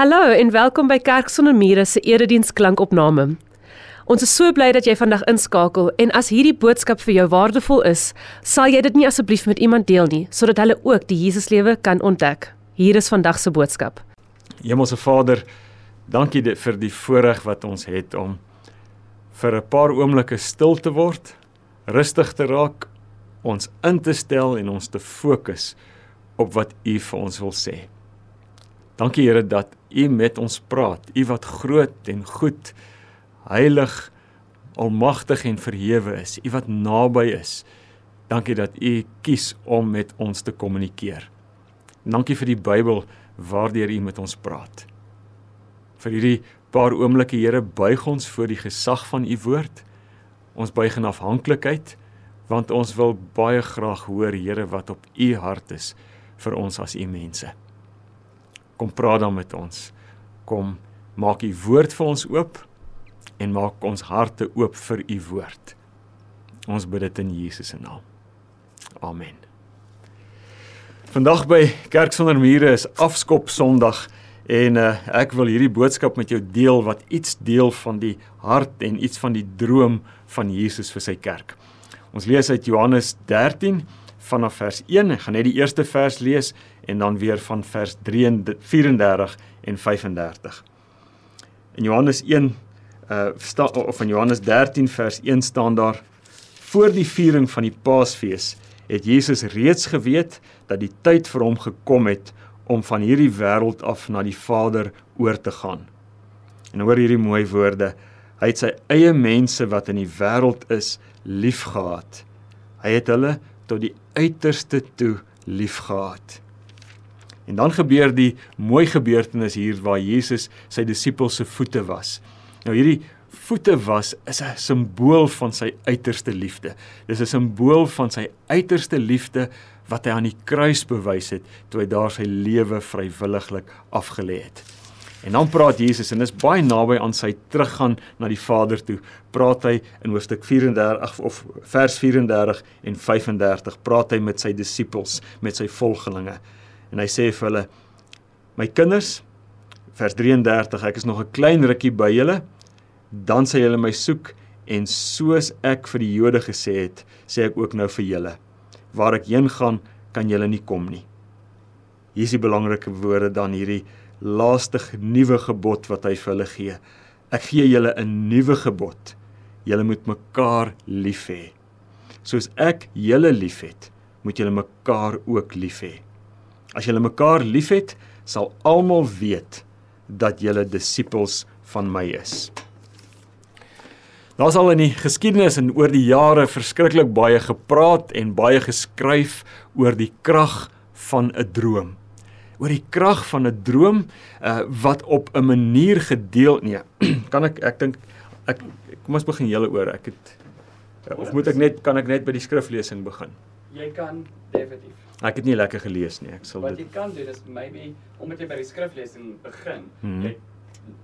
Hallo en welkom by Kerk sonder mure se erediens klankopname. Ons is so bly dat jy vandag inskakel en as hierdie boodskap vir jou waardevol is, sal jy dit nie asseblief met iemand deel nie sodat hulle ook die Jesuslewe kan ontdek. Hier is vandag se boodskap. Hemelse Vader, dankie vir die voorreg wat ons het om vir 'n paar oomblikke stil te word, rustig te raak, ons in te stel en ons te fokus op wat U vir ons wil sê. Dankie Here dat U met ons praat. U wat groot en goed, heilig, almagtig en verhewe is. U wat naby is. Dankie dat U kies om met ons te kommunikeer. Dankie vir die Bybel waardeur U met ons praat. Vir hierdie paar oomblikke Here buig ons voor die gesag van U woord. Ons buig in afhanklikheid want ons wil baie graag hoor Here wat op U hart is vir ons as U mense. Kom praat dan met ons. Kom maak u woord vir ons oop en maak ons harte oop vir u woord. Ons bid dit in Jesus se naam. Amen. Vandag by Kerk sonder mure is afskop Sondag en uh, ek wil hierdie boodskap met jou deel wat iets deel van die hart en iets van die droom van Jesus vir sy kerk. Ons lees uit Johannes 13 vanaf vers 1. Ek gaan net die eerste vers lees en dan weer van vers 34 en 35. In Johannes 1 uh sta, of in Johannes 13 vers 1 staan daar voor die viering van die Paasfees het Jesus reeds geweet dat die tyd vir hom gekom het om van hierdie wêreld af na die Vader oor te gaan. En hoor hierdie mooi woorde. Hy het sy eie mense wat in die wêreld is liefgehad. Hy het hulle tot die uiterste toe liefgehad. En dan gebeur die mooi gebeurtenis hier waar Jesus sy disippels se voete was. Nou hierdie voete was is 'n simbool van sy uiterste liefde. Dis 'n simbool van sy uiterste liefde wat hy aan die kruis bewys het toe hy daar sy lewe vrywilliglik afgelê het. En dan praat Jesus en dis baie naby aan sy teruggaan na die Vader toe. Praat hy in hoofstuk 34 of vers 34 en 35 praat hy met sy disippels, met sy volgelinge en hy sê vir hulle my kinders vers 33 ek is nog 'n klein rukkie by julle. Dan sal julle my soek en soos ek vir die Jode gesê het sê ek ook nou vir julle. Waar ek heen gaan kan julle nie kom nie. Hier is die belangrike woorde dan hierdie laaste nuwe gebod wat hy vir hulle gee. Ek gee julle 'n nuwe gebod. Julle moet mekaar lief hê. Soos ek julle liefhet moet julle mekaar ook lief hê As julle mekaar liefhet, sal almal weet dat julle disippels van my is. Daar's al in die geskiedenis en oor die jare verskriklik baie gepraat en baie geskryf oor die krag van 'n droom. Oor die krag van 'n droom uh, wat op 'n manier gedeel nee, kan ek ek dink ek kom ons begin julle oor. Ek het uh, of moet ek net kan ek net by die skriflesing begin? Jy kan definitief Ek het nie lekker gelees nie. Ek sal Wat jy kan doen is maybe omdat jy by die skriflesing begin, hmm. jy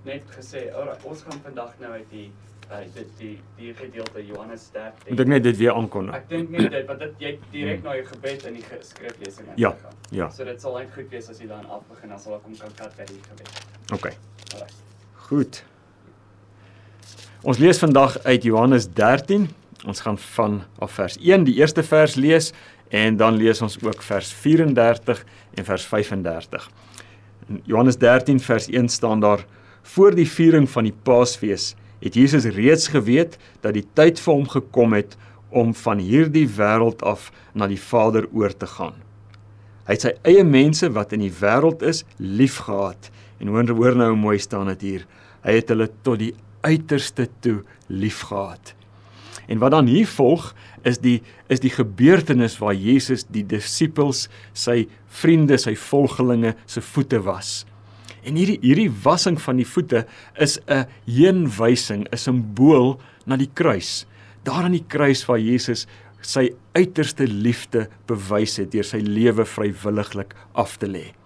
net gesê, "Ag, ons gaan vandag nou uit die uh dit die die gedeelte Johannes 13." Moet ek net dit weer aankondig? Ek dink nie dit want dit jy direk hmm. na jou gebed in die skriflesing ja, gaan. Ja. So dit sal eintlik goed wees as jy dan af begin as hulle kom kan kat by die gebed. OK. Alright. Goed. Ons lees vandag uit Johannes 13. Ons gaan van af vers 1 die eerste vers lees En dan lees ons ook vers 34 en vers 35. In Johannes 13 vers 1 staan daar: Voor die viering van die Paasfees het Jesus reeds geweet dat die tyd vir hom gekom het om van hierdie wêreld af na die Vader oor te gaan. Hy het sy eie mense wat in die wêreld is, liefgehad. En hoor hoor nou hoe mooi staan dit hier. Hy het hulle tot die uiterste toe liefgehad. En wat dan hier volg is die is die gebeurtenis waar Jesus die disippels, sy vriende, sy volgelinge se voete was. En hierdie hierdie wassing van die voete is 'n heenwysing, 'n simbool na die kruis. Daar aan die kruis waar Jesus sy uiterste liefde bewys het deur sy lewe vrywilliglik af te lê.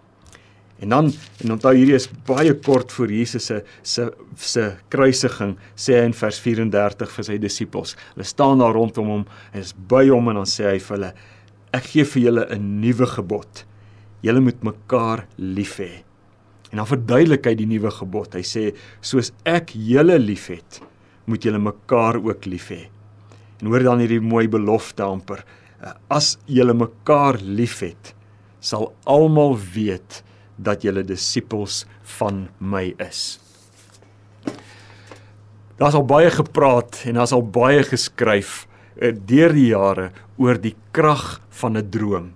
En dan en onthou hierdie is baie kort voor Jesus se se se kruisiging sê hy in vers 34 vir sy disippels. Hulle staan daar rondom hom en is by hom en dan sê hy vir hulle ek gee vir julle 'n nuwe gebod. Julle moet mekaar lief hê. En dan verduidelik hy die nuwe gebod. Hy sê soos ek julle liefhet, moet julle mekaar ook lief hê. En hoor dan hierdie mooi belofte amper. As julle mekaar liefhet, sal almal weet dat julle disippels van my is. Daar's al baie gepraat en daar's al baie geskryf uh, deur die jare oor die krag van 'n droom.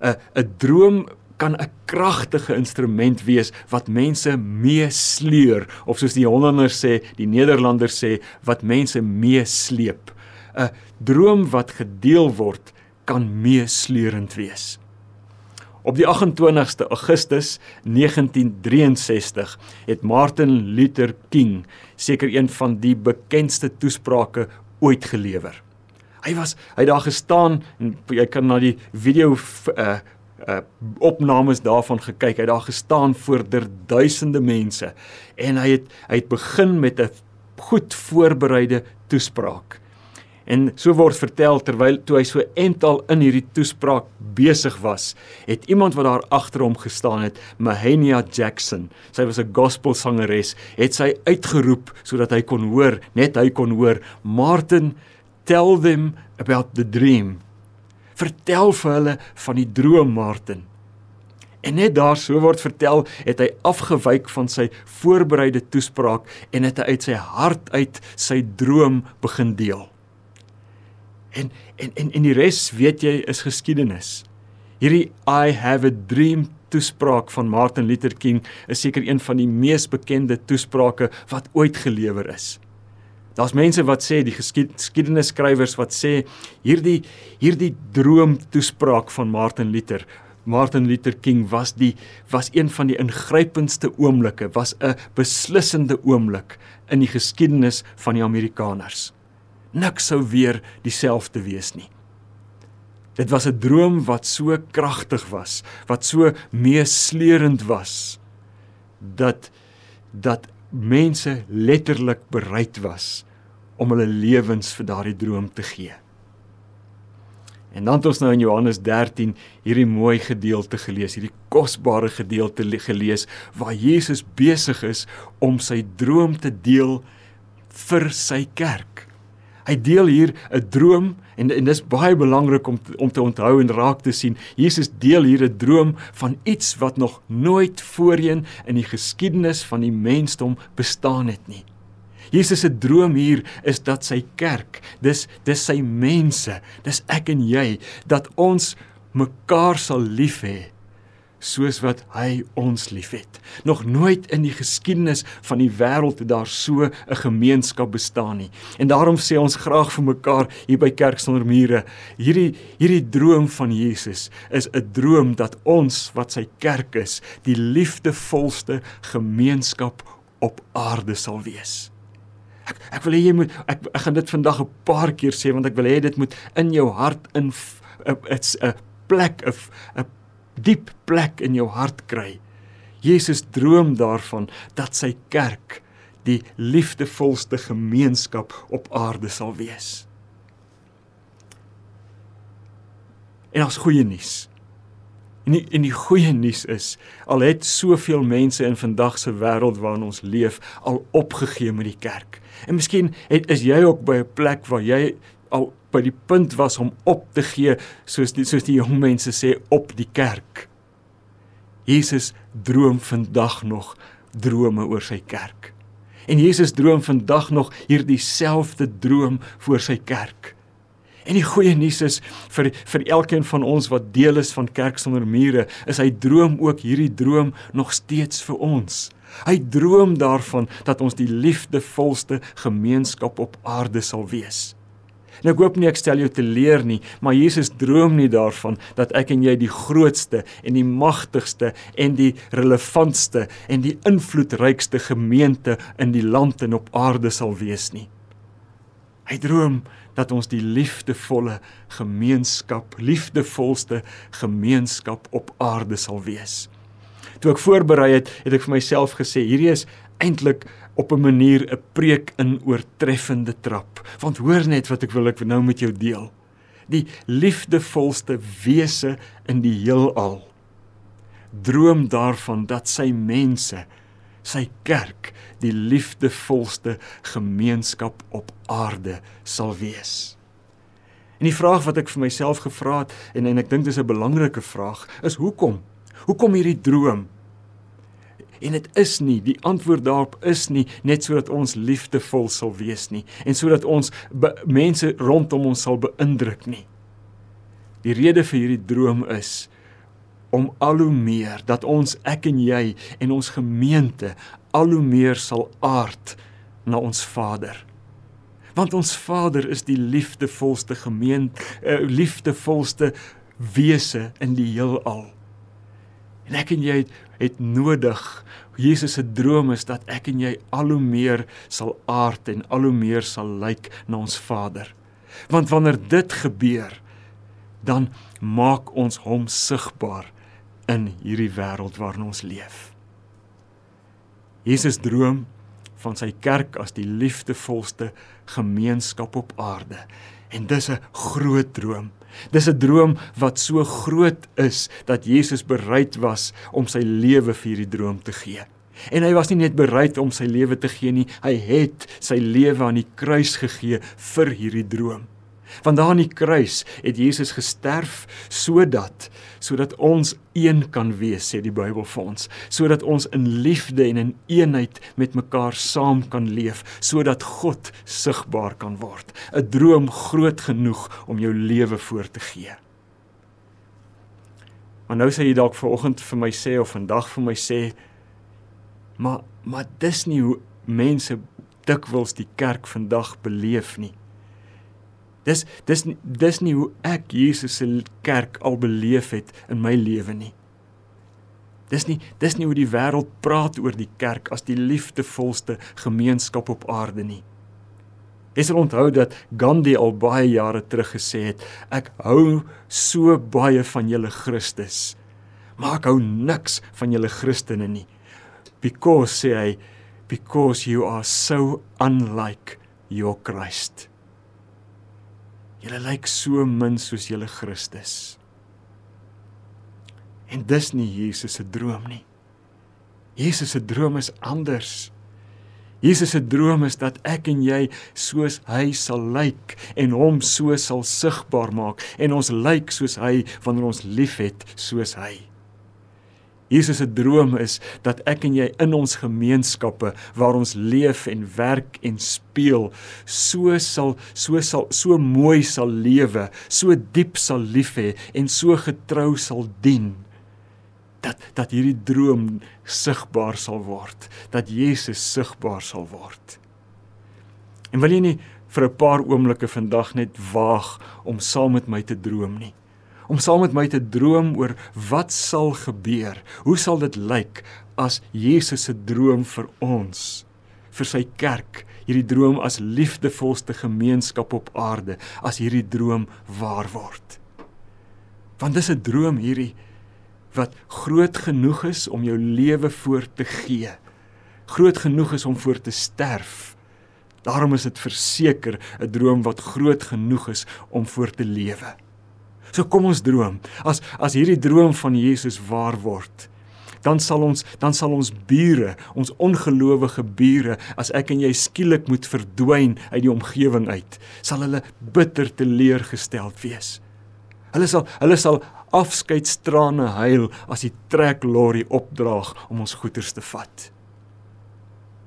'n 'n droom kan 'n kragtige instrument wees wat mense meesleur of soos die Hollanders sê, die Nederlanders sê wat mense meesleep. 'n Droom wat gedeel word kan meesleurend wees. Op die 28ste Augustus 1963 het Martin Luther King seker een van die bekendste toesprake ooit gelewer. Hy was hy daar gestaan en jy kan na die video uh uh opnames daarvan gekyk. Hy daar gestaan voor duisende mense en hy het hy het begin met 'n goed voorbereide toespraak. En so word vertel terwyl toe hy so ental in hierdie toespraak besig was, het iemand wat daar agter hom gestaan het, Mahenia Jackson, sy was 'n gospelsangeres, het sy uitgeroep sodat hy kon hoor, net hy kon hoor, Martin, tell them about the dream. Vertel vir hulle van die droom, Martin. En net daar so word vertel, het hy afgewyk van sy voorbereide toespraak en het hy uit sy hart uit sy droom begin deel. En en en en die res weet jy is geskiedenis. Hierdie I have a dream toespraak van Martin Luther King is seker een van die mees bekende toesprake wat ooit gelewer is. Daar's mense wat sê die geskiedenisskrywers wat sê hierdie hierdie droom toespraak van Martin Luther Martin Luther King was die was een van die ingrypendste oomblikke, was 'n beslissende oomblik in die geskiedenis van die Amerikaners niks sou weer dieselfde wees nie. Dit was 'n droom wat so kragtig was, wat so meesleurend was dat dat mense letterlik bereid was om hulle lewens vir daardie droom te gee. En dan het ons nou in Johannes 13 hierdie mooi gedeelte gelees, hierdie kosbare gedeelte gelees waar Jesus besig is om sy droom te deel vir sy kerk. Hy deel hier 'n droom en en dis baie belangrik om om te onthou en raak te sien. Jesus deel hier 'n droom van iets wat nog nooit voorheen in die geskiedenis van die mensdom bestaan het nie. Jesus se droom hier is dat sy kerk, dis dis sy mense, dis ek en jy, dat ons mekaar sal lief hê soos wat hy ons liefhet. Nog nooit in die geskiedenis van die wêreld het daar so 'n gemeenskap bestaan nie. En daarom sê ons graag vir mekaar hier by Kerk sonder mure, hierdie hierdie droom van Jesus is 'n droom dat ons wat sy kerk is, die liefdevolste gemeenskap op aarde sal wees. Ek ek wil hê jy moet ek ek gaan dit vandag 'n paar keer sê want ek wil hê dit moet in jou hart in 'n plek 'n 'n diep plek in jou hart kry. Jesus droom daarvan dat sy kerk die liefdevolste gemeenskap op aarde sal wees. En ons goeie nuus. En die, en die goeie nuus is al het soveel mense in vandag se wêreld waarin ons leef al opgegee met die kerk. En miskien het is jy ook by 'n plek waar jy al by die punt was om op te gee soos die soos die jong mense sê op die kerk. Jesus droom vandag nog drome oor sy kerk. En Jesus droom vandag nog hierdie selfde droom vir sy kerk. En die goeie nuus is vir vir elkeen van ons wat deel is van Kerk sonder mure, is hy droom ook hierdie droom nog steeds vir ons. Hy droom daarvan dat ons die liefdevolste gemeenskap op aarde sal wees. En ek hoop nie ek stel jou te leer nie, maar Jesus droom nie daarvan dat ek en jy die grootste en die magtigste en die relevantste en die invloedrykste gemeente in die land en op aarde sal wees nie. Hy droom dat ons die liefdevolle gemeenskap, liefdevolste gemeenskap op aarde sal wees. Toe ek voorberei het, het ek vir myself gesê, hierdie is eintlik op 'n manier 'n preek in oortreffende trap. Want hoor net wat ek wil ek nou met jou deel. Die liefdevolste wese in die heelal droom daarvan dat sy mense, sy kerk, die liefdevolste gemeenskap op aarde sal wees. En die vraag wat ek vir myself gevra het en en ek dink dis 'n belangrike vraag, is hoekom? Hoekom hierdie droom? En dit is nie, die antwoord daarop is nie net sodat ons liefdevol sal wees nie en sodat ons be, mense rondom ons sal beïndruk nie. Die rede vir hierdie droom is om al hoe meer dat ons ek en jy en ons gemeente al hoe meer sal aard na ons Vader. Want ons Vader is die liefdevolste gemeente, uh, liefdevolste wese in die heelal. En ek en jy het, het nodig Jesus se droom is dat ek en jy al hoe meer sal aard en al hoe meer sal lyk na ons Vader. Want wanneer dit gebeur, dan maak ons hom sigbaar in hierdie wêreld waarin ons leef. Jesus droom van sy kerk as die liefdevolste gemeenskap op aarde. En dis 'n groot droom. Dis 'n droom wat so groot is dat Jesus bereid was om sy lewe vir hierdie droom te gee. En hy was nie net bereid om sy lewe te gee nie, hy het sy lewe aan die kruis gegee vir hierdie droom. Want daar aan die kruis het Jesus gesterf sodat sodat ons een kan wees, sê die Bybel vir ons, sodat ons in liefde en in eenheid met mekaar saam kan leef, sodat God sigbaar kan word. 'n Droom groot genoeg om jou lewe voor te gee. Maar nou sê jy dalk vanoggend vir my sê of vandag vir my sê, maar maar dis nie hoe mense dikwels die kerk vandag beleef nie. Dis dis dis nie hoe ek Jesus se kerk al beleef het in my lewe nie. Dis nie dis nie hoe die wêreld praat oor die kerk as die liefdevolste gemeenskap op aarde nie. Jy sal onthou dat Gandhi al baie jare terug gesê het, ek hou so baie van julle Christus, maar ek hou niks van julle Christene nie. Because sê hy, because you are so unlike your Christ. Julle lyk so min soos julle Christus. En dis nie Jesus se droom nie. Jesus se droom is anders. Jesus se droom is dat ek en jy soos hy sal lyk en hom so sal sigbaar maak en ons lyk soos hy wanneer ons liefhet soos hy. Jesus se droom is dat ek en jy in ons gemeenskappe waar ons leef en werk en speel so sal so sal so mooi sal lewe, so diep sal lief hê en so getrou sal dien dat dat hierdie droom sigbaar sal word, dat Jesus sigbaar sal word. En wil jy nie vir 'n paar oomblikke vandag net waag om saam met my te droom nie? Om saam met my te droom oor wat sal gebeur. Hoe sal dit lyk as Jesus se droom vir ons, vir sy kerk, hierdie droom as liefdevolste gemeenskap op aarde, as hierdie droom waar word. Want dis 'n droom hierdie wat groot genoeg is om jou lewe voor te gee. Groot genoeg is om voor te sterf. Daarom is dit verseker 'n droom wat groot genoeg is om voor te lewe. So kom ons droom. As as hierdie droom van Jesus waar word, dan sal ons dan sal ons bure, ons ongelowige bure, as ek en jy skielik moet verdwyn uit die omgewing uit, sal hulle bitter teleurgesteld wees. Hulle sal hulle sal afskeidstrane huil as die treklorry opdraag om ons goederes te vat.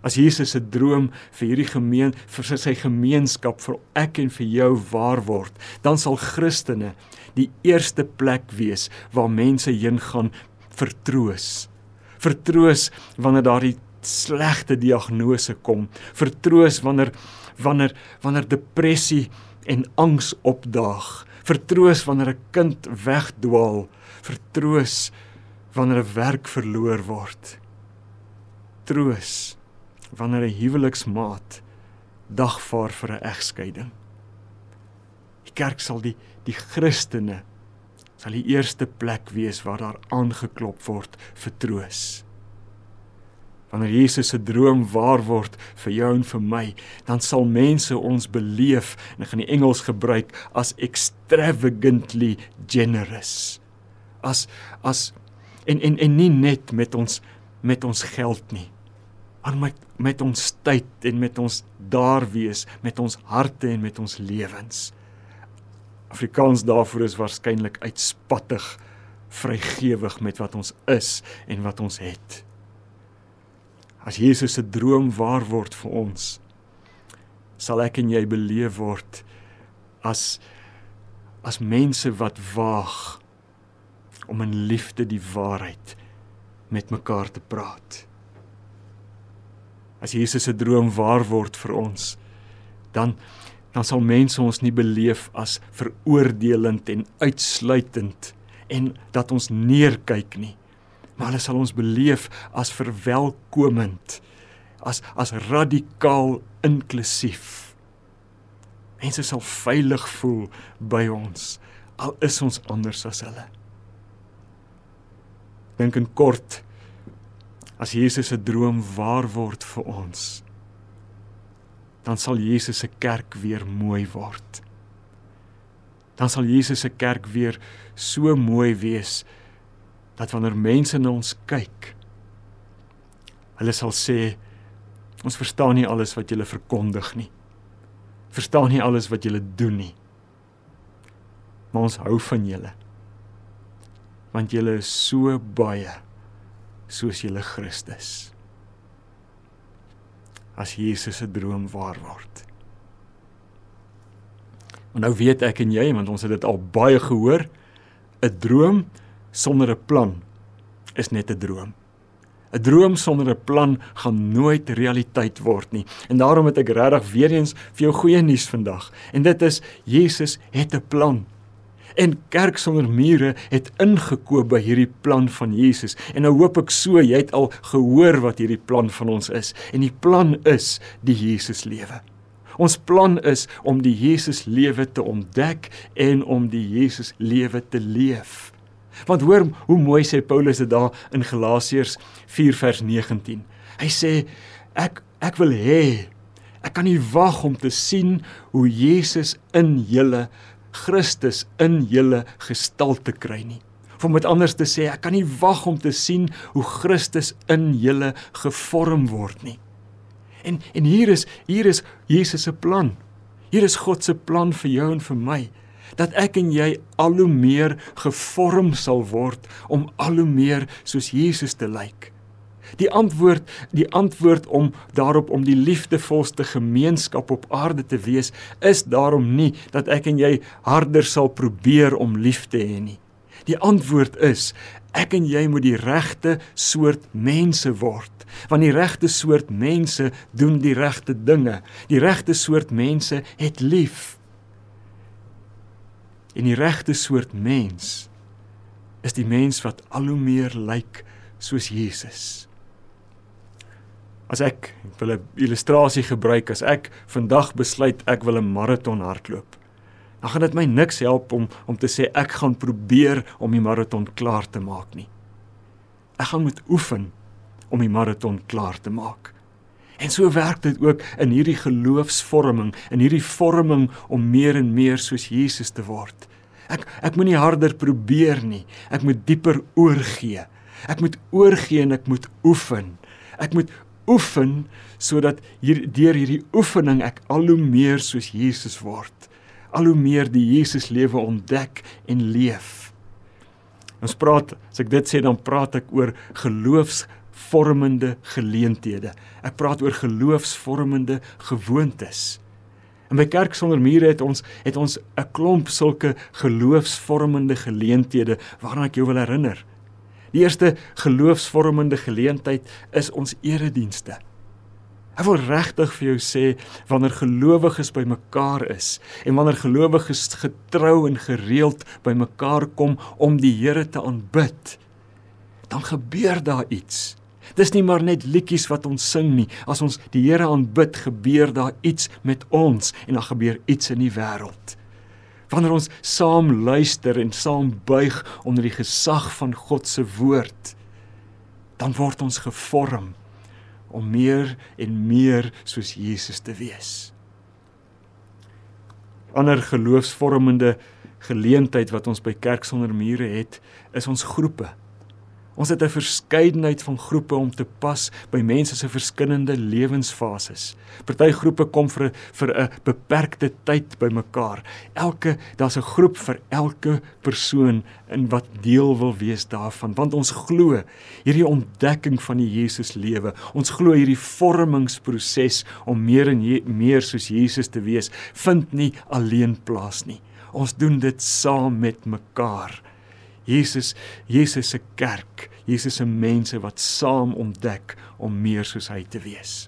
As Jesus se droom vir hierdie gemeen vir sy gemeenskap vir ek en vir jou waar word, dan sal Christene die eerste plek wees waar mense heen gaan vertroos. Vertroos wanneer daardie slegte diagnose kom, vertroos wanneer wanneer wanneer depressie en angs opdaag, vertroos wanneer 'n kind wegdwaal, vertroos wanneer 'n werk verloor word. Troos wanneer 'n huweliksmaat dagvaar vir 'n egskeiding. Die kerk sal die die Christene sal die eerste plek wees waar daar aangeklop word vir troos. Wanneer Jesus se droom waar word vir jou en vir my, dan sal mense ons beleef en ek gaan die Engels gebruik as extravagantly generous. As as En en en nie net met ons met ons geld nie. Maar met met ons tyd en met ons daar wees, met ons harte en met ons lewens. Afrikaans daarvoor is waarskynlik uitspattig vrygewig met wat ons is en wat ons het. As Jesus se droom waar word vir ons, sal ek en jy beleef word as as mense wat waag om in liefde die waarheid met mekaar te praat. As Jesus se droom waar word vir ons, dan dan sal mense ons nie beleef as veroordelend en uitsluitend en dat ons neerkyk nie. Maar hulle sal ons beleef as verwelkomend, as as radikaal inklusief. Mense sal veilig voel by ons al is ons anders as hulle. Dink in kort as Jesus se droom waar word vir ons, dan sal Jesus se kerk weer mooi word. Dan sal Jesus se kerk weer so mooi wees dat wanneer mense na ons kyk, hulle sal sê ons verstaan nie alles wat julle verkondig nie. Verstaan nie alles wat julle doen nie. Maar ons hou van julle. Want julle is so baie soos julle Christus. As Jesus se droom waar word. En nou weet ek en jy, want ons het dit al baie gehoor, 'n droom sonder 'n plan is net 'n droom. 'n Droom sonder 'n plan gaan nooit realiteit word nie. En daarom het ek regtig weer eens vir jou goeie nuus vandag. En dit is Jesus het 'n plan. En kerk sonder mure het ingekoop by hierdie plan van Jesus. En nou hoop ek so jy het al gehoor wat hierdie plan van ons is. En die plan is die Jesus lewe. Ons plan is om die Jesus lewe te ontdek en om die Jesus lewe te leef. Want hoor hoe mooi sê Paulus dit daar in Galasiërs 4 vers 19. Hy sê ek ek wil hê ek kan nie wag om te sien hoe Jesus in julle Christus in julle gestalte kry nie. Om met anders te sê, ek kan nie wag om te sien hoe Christus in julle gevorm word nie. En en hier is hier is Jesus se plan. Hier is God se plan vir jou en vir my dat ek en jy al hoe meer gevorm sal word om al hoe meer soos Jesus te lyk. Die antwoord, die antwoord om daarop om die liefdevolste gemeenskap op aarde te wees, is daarom nie dat ek en jy harder sal probeer om lief te hê nie. Die antwoord is ek en jy moet die regte soort mense word. Want die regte soort mense doen die regte dinge. Die regte soort mense het lief. En die regte soort mens is die mens wat al hoe meer lyk soos Jesus. As ek, wil 'n illustrasie gebruik as ek vandag besluit ek wil 'n maraton hardloop. Dan gaan dit my niks help om om te sê ek gaan probeer om die maraton klaar te maak nie. Ek gaan moet oefen om die maraton klaar te maak. En so werk dit ook in hierdie geloofsvorming, in hierdie vorming om meer en meer soos Jesus te word. Ek ek moenie harder probeer nie. Ek moet dieper oorgee. Ek moet oorgee en ek moet oefen. Ek moet oefen sodat hier deur hierdie oefening ek al hoe meer soos Jesus word. Al hoe meer die Jesus lewe ontdek en leef. Ons praat, as ek dit sê dan praat ek oor geloofs vormende geleenthede. Ek praat oor geloofsvormende gewoontes. In my kerk sonder mure het ons het ons 'n klomp sulke geloofsvormende geleenthede waaraan ek jou wil herinner. Die eerste geloofsvormende geleentheid is ons eredienste. Ek wil regtig vir jou sê wanneer gelowiges bymekaar is en wanneer gelowiges getrou en gereeld bymekaar kom om die Here te aanbid, dan gebeur daar iets. Dis nie maar net liedjies wat ons sing nie. As ons die Here aanbid, gebeur daar iets met ons en dan gebeur iets in die wêreld. Wanneer ons saam luister en saam buig onder die gesag van God se woord, dan word ons gevorm om meer en meer soos Jesus te wees. Ander geloofsvormende geleentheid wat ons by Kerk sonder mure het, is ons groepe Ons het 'n verskeidenheid van groepe om te pas by mense se verskillende lewensfases. Party groepe kom vir vir 'n beperkte tyd bymekaar. Elke daar's 'n groep vir elke persoon in wat deel wil wees daarvan, want ons glo hierdie ontdekking van die Jesus lewe. Ons glo hierdie vormingsproses om meer en meer soos Jesus te wees, vind nie alleen plaas nie. Ons doen dit saam met mekaar. Jesus Jesus se kerk, Jesus se mense wat saam ontdek om meer soos hy te wees.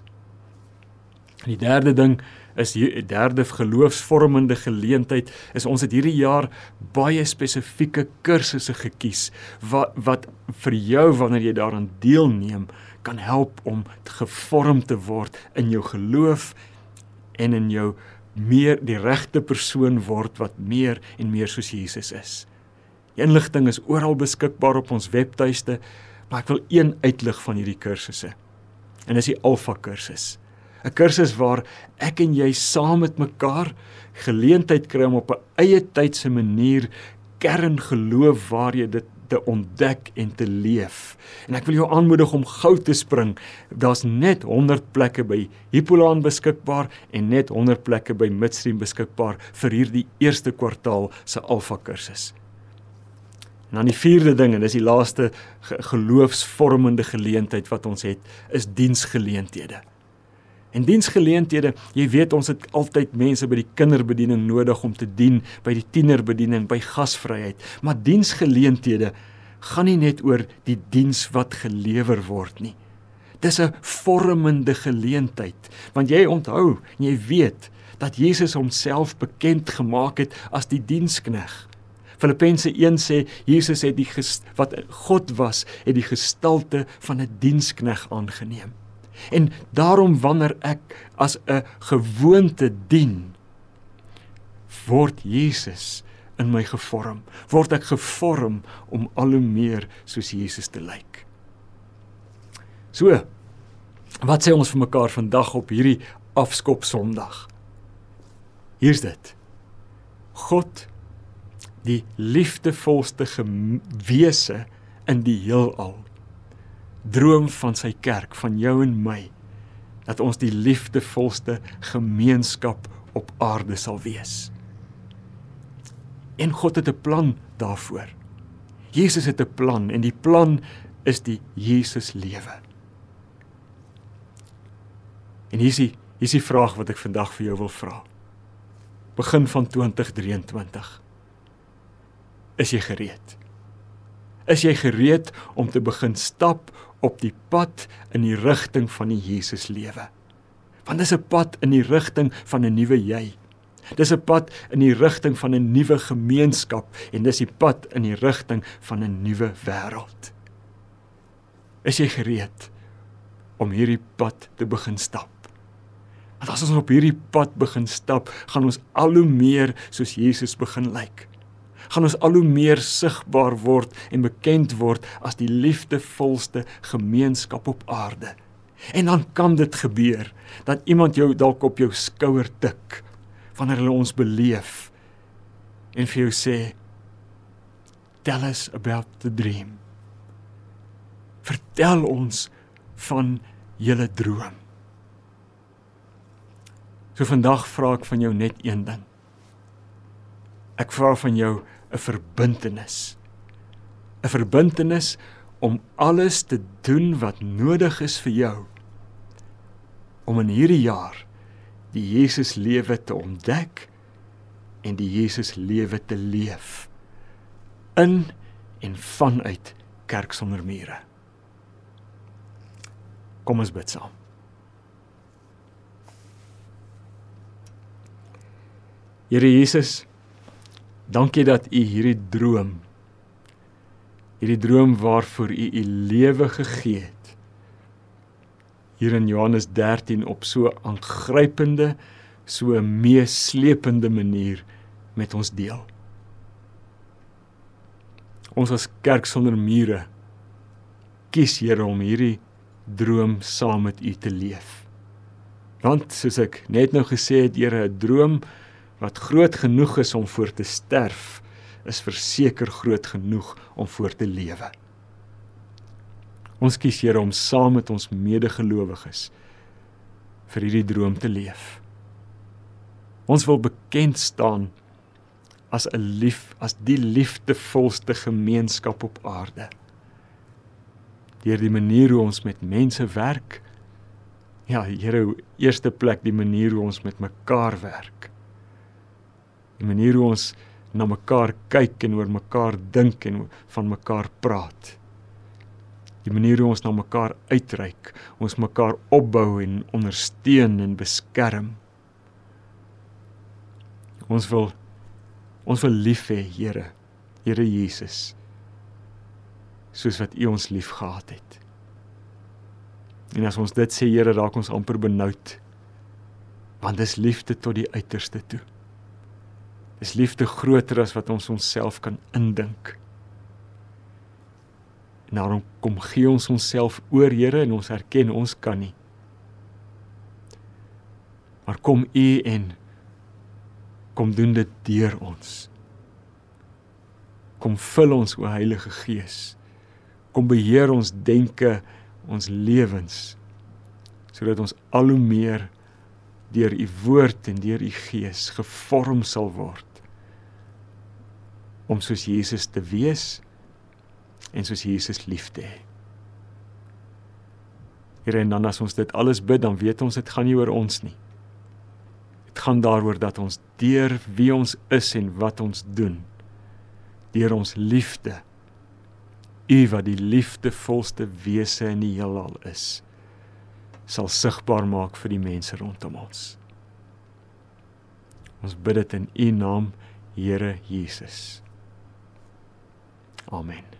En die derde ding is die derde geloofsvormende geleentheid is ons het hierdie jaar baie spesifieke kursusse gekies wat wat vir jou wanneer jy daaraan deelneem kan help om gevorm te word in jou geloof en in jou meer die regte persoon word wat meer en meer soos Jesus is. Die inligting is oral beskikbaar op ons webtuiste, maar ek wil een uitlig van hierdie kursusse. En dis die Alpha kursus. 'n Kursus waar ek en jy saam met mekaar geleentheid kry om op 'n eie tydse manier kerngeloof waar jy dit te ontdek en te leef. En ek wil jou aanmoedig om gou te spring. Daar's net 100 plekke by Hippolaan beskikbaar en net 100 plekke by Midstream beskikbaar vir hierdie eerste kwartaal se Alpha kursus. En dan die vierde ding en dis die laaste geloofsvormende geleentheid wat ons het, is diensgeleenthede. En diensgeleenthede, jy weet ons het altyd mense by die kinderbediening nodig om te dien, by die tienerbediening, by gasvryheid, maar diensgeleenthede gaan nie net oor die diens wat gelewer word nie. Dis 'n vormende geleentheid, want jy onthou, jy weet dat Jesus homself bekend gemaak het as die dienskneg. Filippense 1 sê Jesus het die wat God was, het die gestalte van 'n dienskneg aangeneem. En daarom wanneer ek as 'n gewoonte dien, word Jesus in my gevorm, word ek gevorm om al hoe meer soos Jesus te lyk. So, wat sê ons vir mekaar vandag op hierdie afskop Sondag? Hier's dit. God die liefdevolste wese in die heelal. Droom van sy kerk, van jou en my, dat ons die liefdevolste gemeenskap op aarde sal wees. En God het 'n plan daarvoor. Jesus het 'n plan en die plan is die Jesus lewe. En hier is die hier is die vraag wat ek vandag vir jou wil vra. Begin van 2023 Is jy gereed? Is jy gereed om te begin stap op die pad in die rigting van die Jesus lewe? Want dis 'n pad in die rigting van 'n nuwe jy. Dis 'n pad in die rigting van 'n nuwe gemeenskap en dis die pad in die rigting van 'n nuwe wêreld. Is jy gereed om hierdie pad te begin stap? Want as ons op hierdie pad begin stap, gaan ons al hoe meer soos Jesus begin lyk. Like gaan ons al hoe meer sigbaar word en bekend word as die liefdevolste gemeenskap op aarde. En dan kan dit gebeur dat iemand jou dalk op jou skouer tik wanneer hulle ons beleef en vir jou sê tell us about the dream. Vertel ons van julle droom. So vandag vra ek van jou net een ding. Ek vra van jou 'n verbintenis. 'n Verbintenis om alles te doen wat nodig is vir jou om in hierdie jaar die Jesus lewe te ontdek en die Jesus lewe te leef in en vanuit kerk sonder mure. Kom ons bid saam. Here Jesus, Dankie dat U hierdie droom hierdie droom waarvoor U U lewe gegee het hier in Johannes 13 op so aangrypende so meeslepende manier met ons deel. Ons as kerk sonder mure kies Here om hierdie droom saam met U te leef. Want soos ek net nou gesê het, Here, 'n droom wat groot genoeg is om voor te sterf, is verseker groot genoeg om voor te lewe. Ons kies Here om saam met ons medegelowiges vir hierdie droom te leef. Ons wil bekend staan as 'n lief as die liefdevolste gemeenskap op aarde. Deur die manier hoe ons met mense werk. Ja, Here, eerste plek die manier hoe ons met mekaar werk. Die manier hoe ons na mekaar kyk en oor mekaar dink en van mekaar praat. Die manier hoe ons na mekaar uitreik, ons mekaar opbou en ondersteun en beskerm. Ons wil ons wil lief hê, Here. Here Jesus. Soos wat U ons liefgehad het. En as ons dit sê, Here, raak ons amper benoud. Want dis liefde tot die uiterste toe. Dis liefde groter as wat ons onsself kan indink. En daarom kom gee ons onsself oor, Here, en ons erken ons kan nie. Maar kom U en kom doen dit deur ons. Kom vul ons o Heilige Gees. Kom beheer ons denke, ons lewens sodat ons al hoe meer deur u woord en deur u gees gevorm sal word om soos Jesus te wees en soos Jesus lief te hê. Here en dan as ons dit alles bid, dan weet ons dit gaan nie oor ons nie. Dit gaan daaroor dat ons deur wie ons is en wat ons doen, deur ons liefde, U wat die liefdevolste wese in die heelal is, sal sigbaar maak vir die mense rondom ons. Ons bid dit in U naam, Here Jesus. Amen.